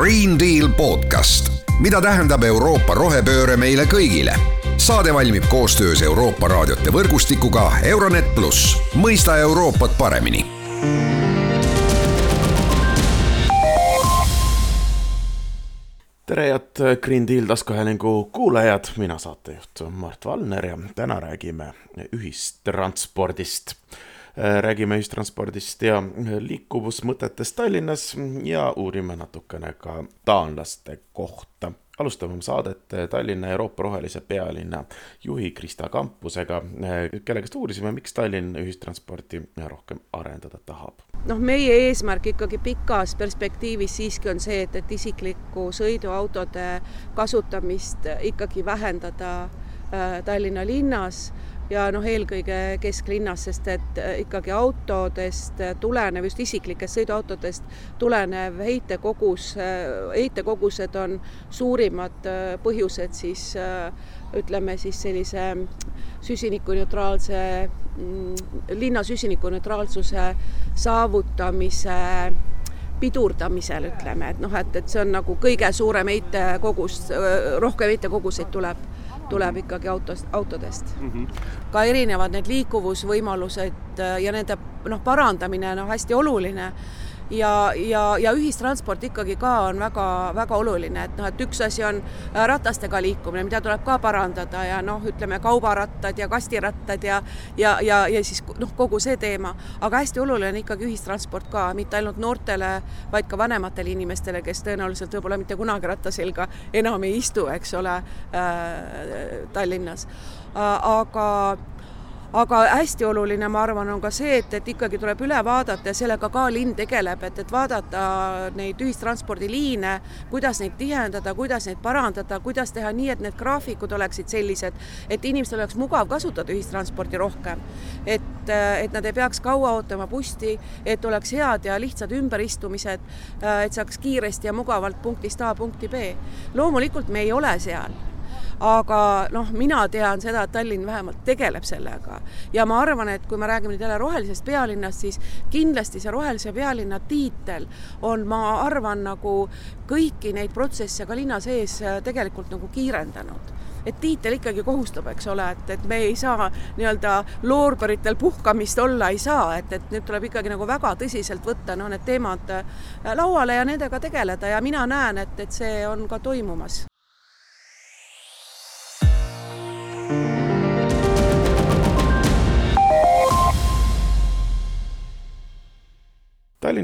Green Deal podcast, mida tähendab Euroopa rohepööre meile kõigile. saade valmib koostöös Euroopa raadiote võrgustikuga Euronet pluss, mõista Euroopat paremini tere, head Green Deal taskuhäälingu kuulajad, mina saatejuht Mart Valner ja täna räägime ühistranspordist. Räägime ühistranspordist ja liikuvusmõtetest Tallinnas ja uurime natukene ka taanlaste kohta alustame oma saadet Tallinna Euroopa rohelise pealinna juhi Krista Kampusega, kelle käest uurisime, miks Tallinn ühistransporti rohkem arendada tahab. noh, meie eesmärk ikkagi pikas perspektiivis siiski on see, et, et isikliku sõiduautode kasutamist ikkagi vähendada äh, Tallinna linnas ja noh, eelkõige kesklinnas, sest et äh, ikkagi autodest tulenev, just isiklikest sõiduautodest tulenev heitekogus, äh, heitekogused on suurimad äh, põhjused siis ütleme siis sellise süsinikuneutraalse, mm, linna süsinikuneutraalsuse saavutamise pidurdamisel, ütleme, et noh, et, et see on nagu kõige suurem heitekogus, rohkem heitekoguseid tuleb tuleb ikkagi autost, autodest mm. -hmm. ka erinevad need liikuvusvõimalused äh, ja nende noh, parandamine on noh, hästi oluline ja, ja, ja ühistransport ikkagi ka on väga-väga oluline, et noh, et üks asi on äh, ratastega liikumine, mida tuleb ka parandada ja noh, ütleme kaubarattad ja kastirattad ja ja, ja, ja siis noh, kogu see teema, aga hästi oluline on ikkagi ühistransport ka, mitte ainult noortele, vaid ka vanematele inimestele, kes tõenäoliselt võib-olla mitte kunagi ratta selga enam ei istu, eks ole äh,, Tallinnas äh,. aga aga hästi oluline, ma arvan, on ka see, et, et ikkagi tuleb üle vaadata ja sellega ka linn tegeleb, et, et vaadata neid ühistranspordiliine, kuidas neid tihendada, kuidas neid parandada, kuidas teha nii, et need graafikud oleksid sellised, et inimestel oleks mugav kasutada ühistransporti rohkem. et, et nad ei peaks kaua ootama bussi, et oleks head ja lihtsad ümberistumised, et saaks kiiresti ja mugavalt punktist A punkti B. loomulikult me ei ole seal aga noh, mina tean seda, et Tallinn vähemalt tegeleb sellega. Ja ma arvan, et kui me räägime nüüd jälle rohelisest pealinnast, siis kindlasti see rohelise pealinna tiitel on, ma arvan, nagu kõiki neid protsesse ka linna sees äh, tegelikult nagu kiirendanud. Et tiitel ikkagi kohustab, eks ole, et, et me ei saa nii-öelda loorberitel puhkamist olla ei saa, et, et nüüd tuleb ikkagi nagu väga tõsiselt võtta noh, need teemad äh, lauale ja nendega tegeleda. Ja mina näen, et, et see on ka toimumas.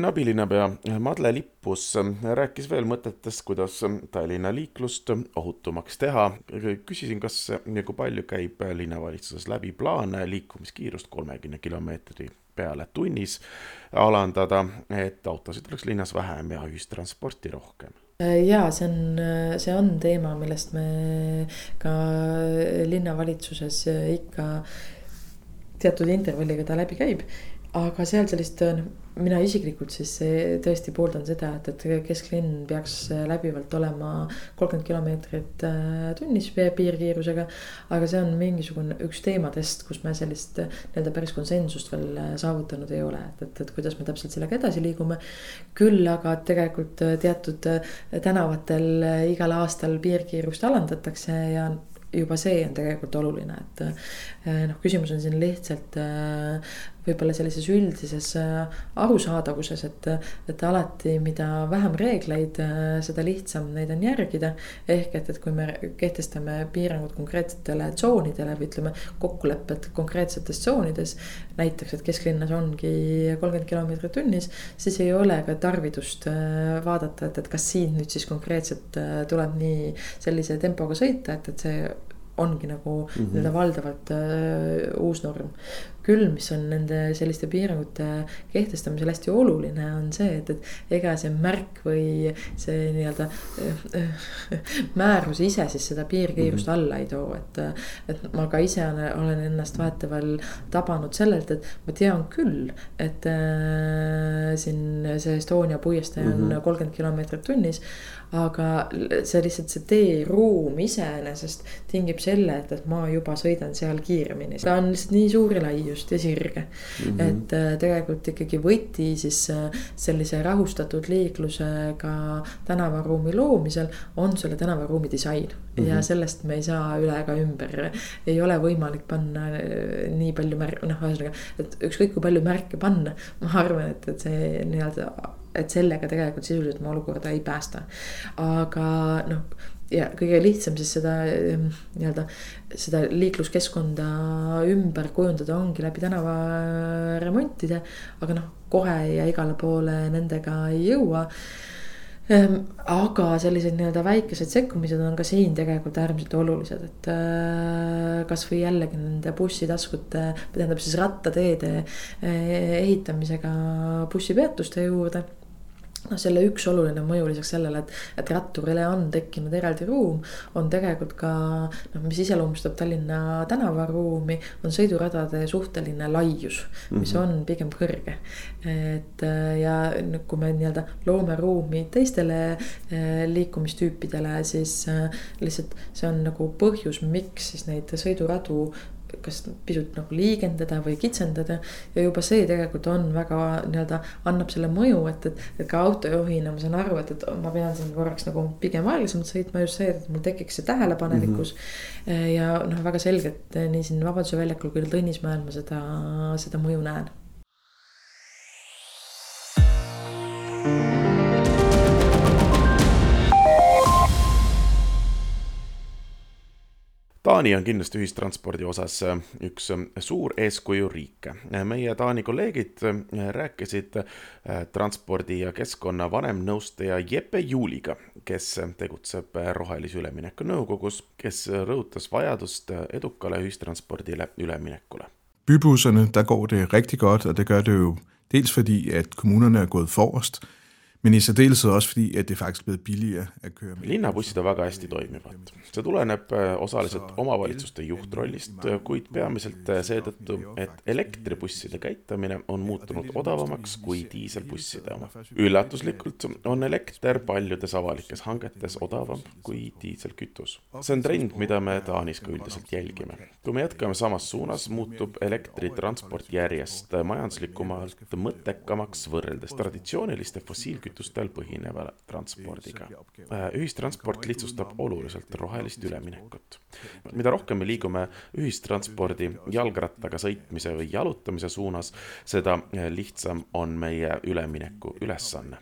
Tallinna abilinnapea Madle Lippus rääkis veel mõtetest, kuidas Tallinna liiklust ohutumaks teha. küsisin, kas ja kui palju käib linnavalitsuses läbi plaane liikumiskiirust kolmekümne kilomeetri peale tunnis alandada, et autosid oleks linnas vähem ja ühistransporti rohkem ja see on, see on teema, millest me ka linnavalitsuses ikka teatud intervalliga ta läbi käib aga seal sellist, noh, mina isiklikult siis tõesti pooldan seda, et, et kesklinn peaks läbivalt olema kolmkümmend kilomeetrit äh, tunnis piirkiirusega. aga see on mingisugune üks teemadest, kus me sellist nii-öelda päris konsensust veel äh, saavutanud ei ole, et, et, et kuidas me täpselt sellega edasi liigume. küll aga tegelikult teatud tänavatel igal aastal piirkiirust alandatakse ja juba see on tegelikult oluline, et noh, küsimus on siin lihtsalt võib-olla sellises üldises eh, arusaadavuses, et, et alati, mida vähem reegleid, seda lihtsam neid on järgida. ehk et, et kui me kehtestame piirangud konkreetsetele tsoonidele või ütleme, kokkulepped konkreetsetes tsoonides. näiteks, et kesklinnas ongi kolmkümmend kilomeetrit tunnis, siis ei ole ka tarvidust vaadata, et, et kas siin nüüd siis konkreetselt tuleb nii sellise tempoga sõita, et, et see ongi nagu mm -hmm. nii-öelda valdavalt äh, uus norm küll, mis on nende selliste piirangute kehtestamisel hästi oluline, on see, et, et ega see märk või see nii-öelda äh, määrus ise siis seda piirkiirust mm -hmm. alla ei too, et. et ma ka ise olen ennast vahetevahel tabanud sellelt, et ma tean küll, et äh, siin see Estonia puiestee on mhm. kolmkümmend mm -hmm. kilomeetrit tunnis aga see lihtsalt see teeruum iseenesest tingib selle, et, et ma juba sõidan seal kiiremini. ta on lihtsalt nii suur ja lai just ja sirge mm. -hmm. et äh, tegelikult ikkagi võti siis äh, sellise rahustatud liiklusega tänavaruumi loomisel on selle tänavaruumi disain mm. -hmm. ja sellest me ei saa üle ega ümber. ei ole võimalik panna äh, nii palju märke, noh, ühesõnaga, et ükskõik kui palju märke panna, ma arvan, et, et see nii-öelda et sellega tegelikult sisuliselt oma olukorda ei päästa. aga noh, ja kõige lihtsam siis seda ehm, nii-öelda seda liikluskeskkonda ümber kujundada ongi läbi tänavaremontide, aga noh, kohe ja igale poole nendega ei jõua. Ehm, aga sellised nii-öelda väikesed sekkumised on ka siin tegelikult äärmiselt olulised, et äh, kasvõi jällegi nende bussitaskute, tähendab siis rattateede äh, ehitamisega bussipeatuste juurde noh, selle üks oluline mõju lisaks sellele, et, et ratturile on tekkinud eraldi ruum, on tegelikult ka noh, mis iseloomustab Tallinna tänavaruumi, on sõiduradade suhteline laius, mis mm -hmm. on pigem kõrge. et ja kui me nii-öelda loome ruumi teistele eh, liikumistüüpidele, siis eh, lihtsalt see on nagu põhjus, miks siis neid sõiduradu kas pisut nagu liigendada või kitsendada. ja juba see tegelikult on väga nii-öelda annab selle mõju, et, et, et ka autojuhina ma saan aru, et, et ma pean siin korraks nagu pigem aeglasemalt sõitma just see, et mul tekiks see tähelepanelikkus mm. -hmm. ja noh, väga selgelt nii siin Vabaduse väljakul kui Tõnismäel ma seda, seda mõju näen Taani on kindlasti ühistranspordi osas äh, üks äh, suur eeskujuriik. meie Taani kolleegid äh, rääkisid transpordi ja keskkonna vanemnõustaja Jeppe Juuliga, kes tegutseb Rohelise Ülemineku Nõukogus, kes rõhutas vajadust edukale ühistranspordile üleminekule. Bybusserne, der går det rigtig godt, og det gør det jo dels fordi, at kommunerne er gået forrest, men i særdeleshed også fordi, at det faktisk er blevet billigere at køre med. linnabussid on väga hästi toimivad. see tuleneb äh, osaliselt omavalitsuste juhtrollist, kuid peamiselt äh, seetõttu, et elektribusside käitamine on muutunud odavamaks kui diiselbusside oma. üllatuslikult on elekter paljudes avalikes hangetes odavam kui diiselkütus. see on trend, mida me Taanis ka üldiselt jälgime. kui me jätkame samas suunas, muutub elektritransport järjest majanduslikumalt mõttekamaks võrreldes traditsiooniliste fossiilkütuste kütustel põhineva transpordiga. Äh, ühistransport lihtsustab oluliselt rohelist üleminekut. mida rohkem me liigume ühistranspordi, jalgrattaga sõitmise või jalutamise suunas, seda lihtsam on meie ülemineku ülesanne.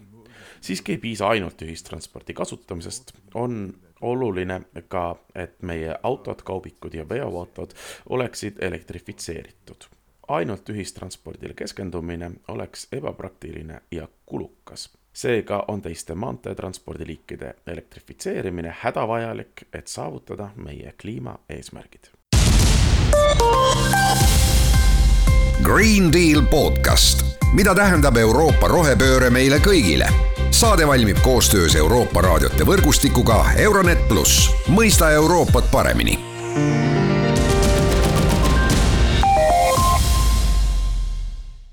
siiski ei piisa ainult ühistranspordi kasutamisest, on oluline ka, et meie autod, kaubikud ja veoautod oleksid elektrifitseeritud ainult ühistranspordile keskendumine oleks ebapraktiline ja kulukas seega on teiste maanteetranspordiliikide elektrifitseerimine hädavajalik, et saavutada meie kliimaeesmärgid. Green Deal podcast, mida tähendab Euroopa rohepööre meile kõigile? saade valmib koostöös Euroopa raadiote võrgustikuga Euronet pluss, mõista Euroopat paremini